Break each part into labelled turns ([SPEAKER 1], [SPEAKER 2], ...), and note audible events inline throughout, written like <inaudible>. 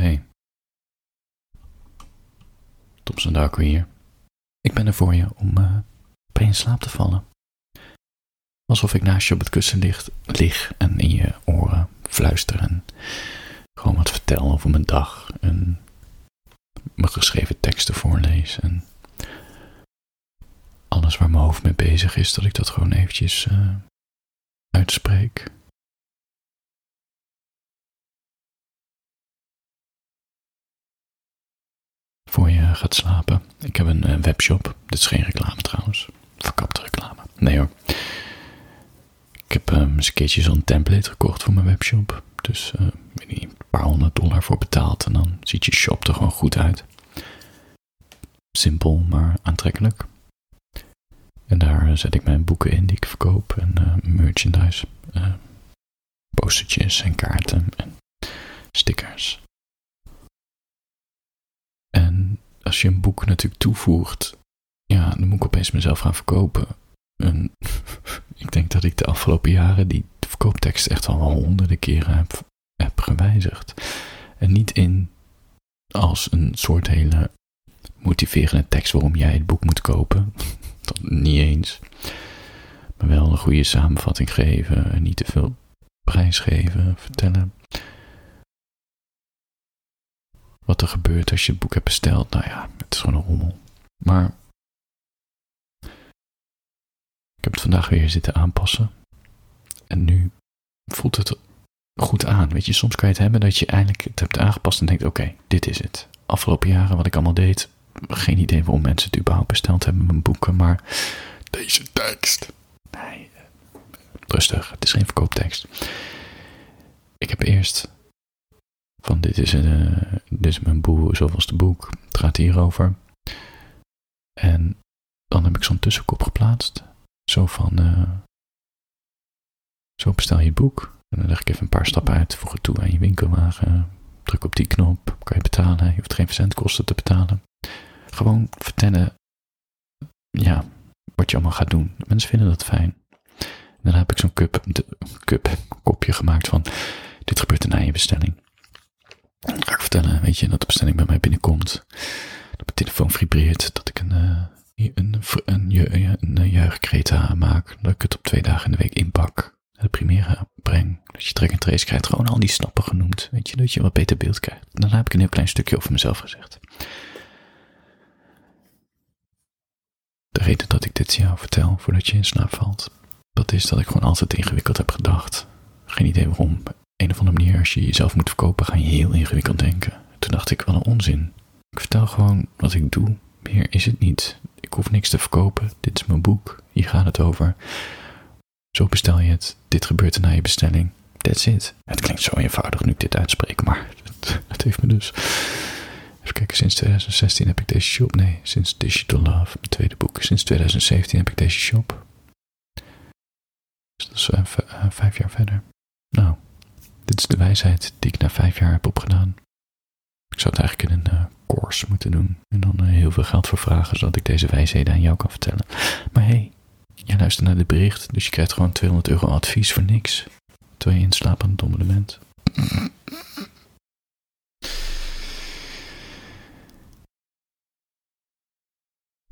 [SPEAKER 1] Hey. Thompson Darko hier. Ik ben er voor je om uh, in slaap te vallen. Alsof ik naast je op het kussen ligt, lig en in je oren fluister en gewoon wat vertel over mijn dag en mijn geschreven teksten voorlees en alles waar mijn hoofd mee bezig is, dat ik dat gewoon eventjes uh, uitspreek. Voor je gaat slapen. Ik heb een webshop. Dit is geen reclame trouwens. Verkapte reclame. Nee hoor. Ik heb um, eens een keertje zo'n template gekocht voor mijn webshop. Dus uh, weet een paar honderd dollar voor betaald. En dan ziet je shop er gewoon goed uit. Simpel, maar aantrekkelijk. En daar zet ik mijn boeken in die ik verkoop. En merchandise. Postertjes en kaarten en stickers. Als je een boek natuurlijk toevoegt, ja, dan moet ik opeens mezelf gaan verkopen. En <laughs> ik denk dat ik de afgelopen jaren die verkooptekst echt al honderden keren heb, heb gewijzigd. En niet in als een soort hele motiverende tekst waarom jij het boek moet kopen. <laughs> Dat niet eens. Maar wel een goede samenvatting geven en niet te veel prijs geven, vertellen wat er gebeurt als je het boek hebt besteld. Nou ja, het is gewoon een rommel. Maar ik heb het vandaag weer zitten aanpassen. En nu voelt het goed aan. Weet je, soms kan je het hebben dat je eindelijk het hebt aangepast en denkt: oké, dit is het. Afgelopen jaren wat ik allemaal deed, geen idee waarom mensen het überhaupt besteld hebben, mijn boeken, maar deze tekst. Nee, rustig, het is geen verkooptekst. Ik heb eerst van dit is, uh, dit mijn boek, zoals boek, het gaat hierover. En dan heb ik zo'n tussenkop geplaatst. Zo van, uh, zo bestel je boek. En dan leg ik even een paar stappen uit, voeg het toe aan je winkelwagen. Druk op die knop, kan je betalen. Je hoeft geen verzendkosten te betalen. Gewoon vertellen, ja, wat je allemaal gaat doen. Mensen vinden dat fijn. En dan heb ik zo'n cup, cup, kopje gemaakt van, dit gebeurt er na je bestelling. Dan ga ik vertellen, weet je, dat de bestelling bij mij binnenkomt. Dat mijn telefoon vibreert, dat ik een, uh, een, een, een, een maak. Dat ik het op twee dagen in de week inpak. De primaire breng. Dat je track en trace krijgt. Gewoon al die stappen genoemd. Weet je, dat je wat beter beeld krijgt. Dan heb ik een heel klein stukje over mezelf gezegd. De reden dat ik dit jou vertel voordat je in slaap valt. Dat is dat ik gewoon altijd ingewikkeld heb gedacht. Geen idee waarom een of andere manier, als je jezelf moet verkopen, ga je heel ingewikkeld denken. Toen dacht ik, wat een onzin. Ik vertel gewoon wat ik doe. Meer is het niet. Ik hoef niks te verkopen. Dit is mijn boek. Hier gaat het over. Zo bestel je het. Dit gebeurt er na je bestelling. That's it. Het klinkt zo eenvoudig nu ik dit uitspreek, maar <laughs> het, heeft me dus... Even kijken, sinds 2016 heb ik deze shop. Nee, sinds Digital Love, mijn tweede boek. Sinds 2017 heb ik deze shop. Dus dat is uh, vijf jaar verder. Nou, dit is de wijsheid die ik na vijf jaar heb opgedaan. Ik zou het eigenlijk in een uh, course moeten doen. En dan uh, heel veel geld voor vragen, zodat ik deze wijsheden aan jou kan vertellen. Maar hey, jij luistert naar dit bericht, dus je krijgt gewoon 200 euro advies voor niks. Terwijl je in slaap aan het dommelen bent.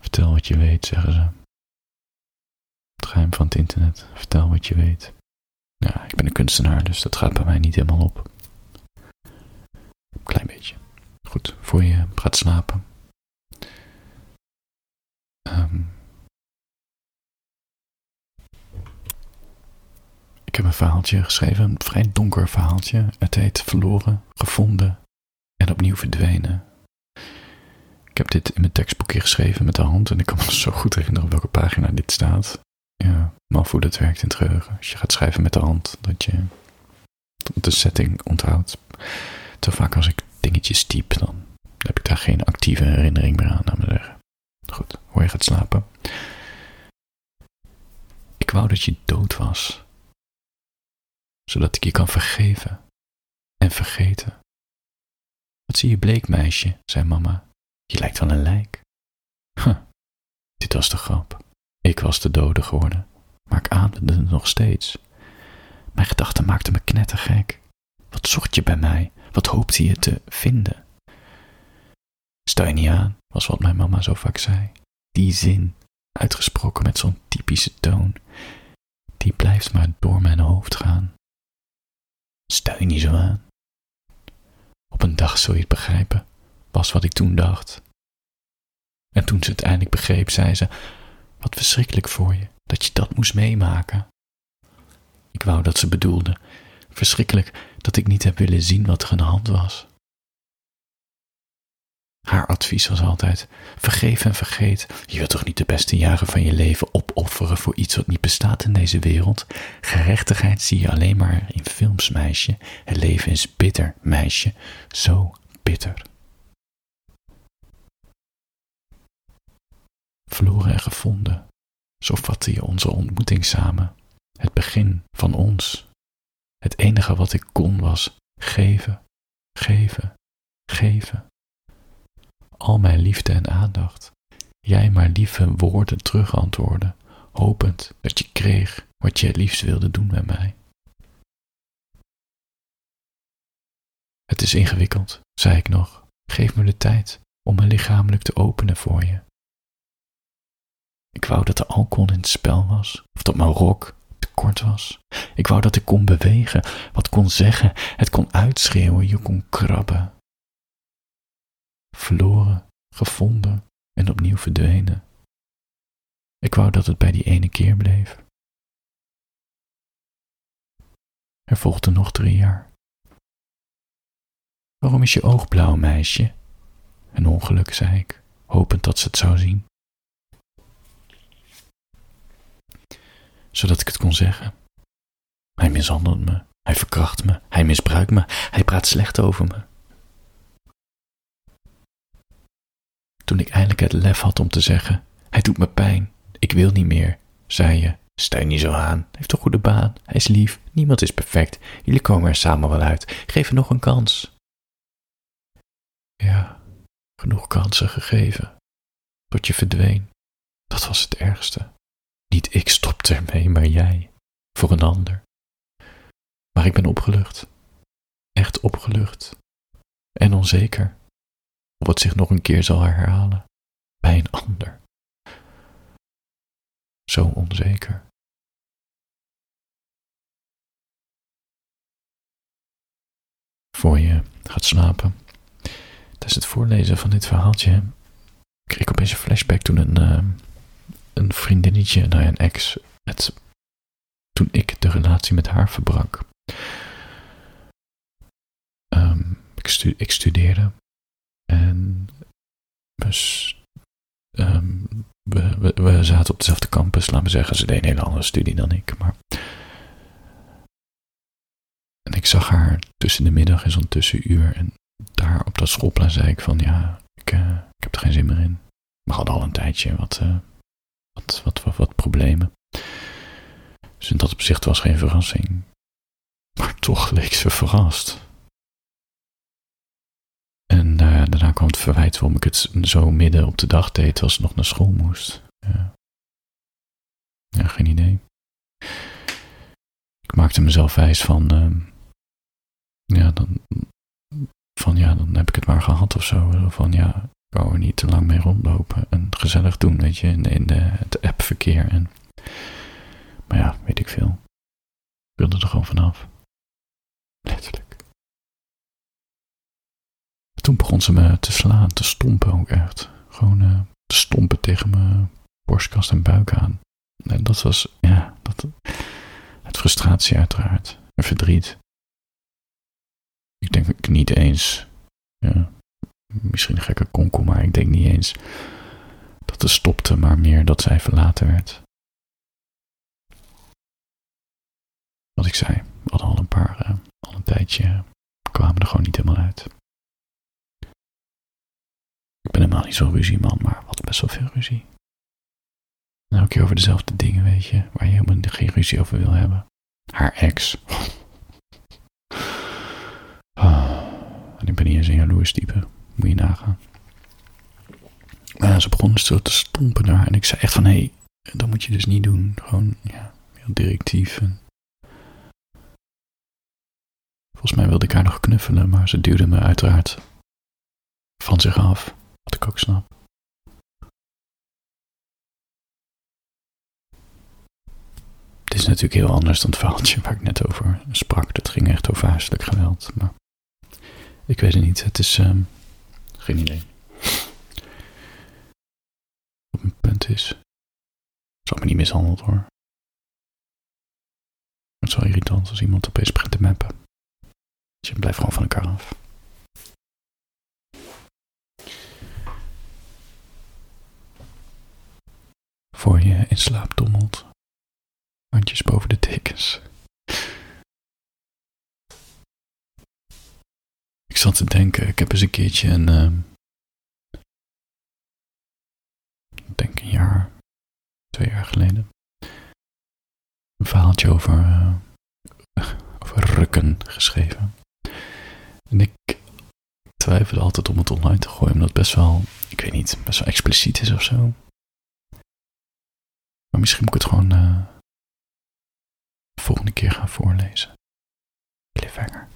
[SPEAKER 1] Vertel wat je weet, zeggen ze. Het geheim van het internet. Vertel wat je weet. Ja, ik ben een kunstenaar, dus dat gaat bij mij niet helemaal op. Klein beetje. Goed, voor je gaat slapen. Um, ik heb een verhaaltje geschreven, een vrij donker verhaaltje. Het heet Verloren, Gevonden en opnieuw verdwenen. Ik heb dit in mijn tekstboekje geschreven met de hand en ik kan me zo goed herinneren op welke pagina dit staat ja, maar hoe dat werkt in het geheugen. Als je gaat schrijven met de hand, dat je de setting onthoudt. Te vaak als ik dingetjes typ, dan heb ik daar geen actieve herinnering meer aan, me. Goed, hoe je gaat slapen. Ik wou dat je dood was, zodat ik je kan vergeven en vergeten. Wat zie je bleek, meisje, zei mama. Je lijkt wel een lijk. Huh, dit was de grap. Ik was de dode geworden, maar ik ademde nog steeds. Mijn gedachten maakten me knettergek. Wat zocht je bij mij? Wat hoopte je te vinden? Stel je niet aan, was wat mijn mama zo vaak zei. Die zin, uitgesproken met zo'n typische toon, die blijft maar door mijn hoofd gaan. Stel je niet zo aan. Op een dag zul je het begrijpen, was wat ik toen dacht. En toen ze het eindelijk begreep, zei ze: Wat verschrikkelijk voor je dat je dat moest meemaken. Ik wou dat ze bedoelde: Verschrikkelijk dat ik niet heb willen zien wat er aan de hand was. Haar advies was altijd: vergeef en vergeet. Je wilt toch niet de beste jaren van je leven opofferen voor iets wat niet bestaat in deze wereld? Gerechtigheid zie je alleen maar in films, meisje. Het leven is bitter, meisje. Zo bitter. Verloren en gevonden. Zo vatte je onze ontmoeting samen. Het begin van ons. Het enige wat ik kon was geven, geven, geven al mijn liefde en aandacht. Jij maar lieve woorden terugantwoorden, hopend dat je kreeg wat je liefst wilde doen met mij. Het is ingewikkeld, zei ik nog. Geef me de tijd om me lichamelijk te openen voor je. Wou dat er alcohol in het spel was, of dat mijn rok te kort was. Ik wou dat ik kon bewegen, wat kon zeggen, het kon uitschreeuwen, je kon krabben verloren, gevonden en opnieuw verdwenen. Ik wou dat het bij die ene keer bleef. Er volgden nog drie jaar. Waarom is je oog blauw, meisje? Een ongeluk, zei ik, hopend dat ze het zou zien. Zodat ik het kon zeggen. Hij mishandelt me, hij verkracht me, hij misbruikt me, hij praat slecht over me. Toen ik eindelijk het lef had om te zeggen: Hij doet me pijn, ik wil niet meer, zei je: Steun niet zo aan, hij heeft een goede baan, hij is lief, niemand is perfect, jullie komen er samen wel uit, geef hem nog een kans. Ja, genoeg kansen gegeven, tot je verdween. Dat was het ergste. Niet ik stopte ermee, maar jij, voor een ander. Maar ik ben opgelucht, echt opgelucht en onzeker of het zich nog een keer zal herhalen bij een ander. Zo onzeker. Voor je gaat slapen. Tijdens het voorlezen van dit verhaaltje kreeg ik opeens een flashback toen een, uh, een vriendinnetje, ja, een ex, toen ik de relatie met haar verbrak. Um, ik, stu ik studeerde en um, we, we, zaten op dezelfde campus, laten we zeggen. Ze deed een hele andere studie dan ik. Maar... En ik zag haar tussen de middag in zo'n tussenuur. En daar op dat schoolplein zei ik van ja, ik, uh, ik heb er geen zin meer in. We hadden al een tijdje wat, uh, wat, wat, wat, problemen. Dus in dat opzicht was geen verrassing. Maar toch leek ze verrast. En uh, daarna kwam het verwijt waarom ik het zo midden op de dag deed als ik nog naar school moest. Ja, ja geen idee. Ik maakte mezelf wijs van, uh, ja, dan, van ja, dan heb ik het maar gehad of zo. Van ja, ik wou er niet te lang mee rondlopen en gezellig doen, weet je, in, in de, het appverkeer. En, maar ja, weet ik veel. Ik wilde er gewoon vanaf. Letterlijk. Toen begon ze me te slaan, te stompen ook echt. Gewoon uh, te stompen tegen mijn borstkast en buik aan. En dat was, ja, dat, het frustratie uiteraard. En verdriet. Ik denk ik niet eens, ja, misschien een gekke konkel, maar ik denk niet eens dat het stopte, maar meer dat zij verlaten werd. Wat ik zei, we hadden al een paar, uh, al een tijdje, kwamen er gewoon niet helemaal uit. Ik ben helemaal niet zo'n ruzieman, maar wat best wel veel ruzie. En elke keer over dezelfde dingen, weet je, waar je helemaal geen ruzie over wil hebben. Haar ex. Oh, en ik ben niet eens een jaloers type, moet je nagaan. Ze begon zo te stompen naar en ik zei echt van, hé, hey, dat moet je dus niet doen. Gewoon, ja, heel directief en Volgens mij wilde ik haar nog knuffelen, maar ze duwde me uiteraard van zich af. Wat ik ook snap. Het is natuurlijk heel anders dan het verhaaltje waar ik net over sprak. Dat ging echt over huiselijk geweld. Maar ik weet het niet. Het is um, geen idee. Wat mijn punt is. Zal me niet mishandeld hoor. Het is wel irritant als iemand opeens begint te mappen. Dus je blijft gewoon van elkaar af. Voor je in slaap dommelt. Handjes boven de tekens. Zat te denken, ik heb eens een keertje een. Uh, ik denk een jaar, twee jaar geleden. Een verhaaltje over, uh, over rukken geschreven. En ik twijfelde altijd om het online te gooien, omdat het best wel, ik weet niet, best wel expliciet is of zo. Maar misschien moet ik het gewoon de volgende keer gaan voorlezen. Cliffhanger.